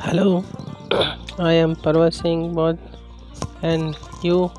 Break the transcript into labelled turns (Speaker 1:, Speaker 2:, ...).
Speaker 1: Hello, I am Parva Singh Bod, and you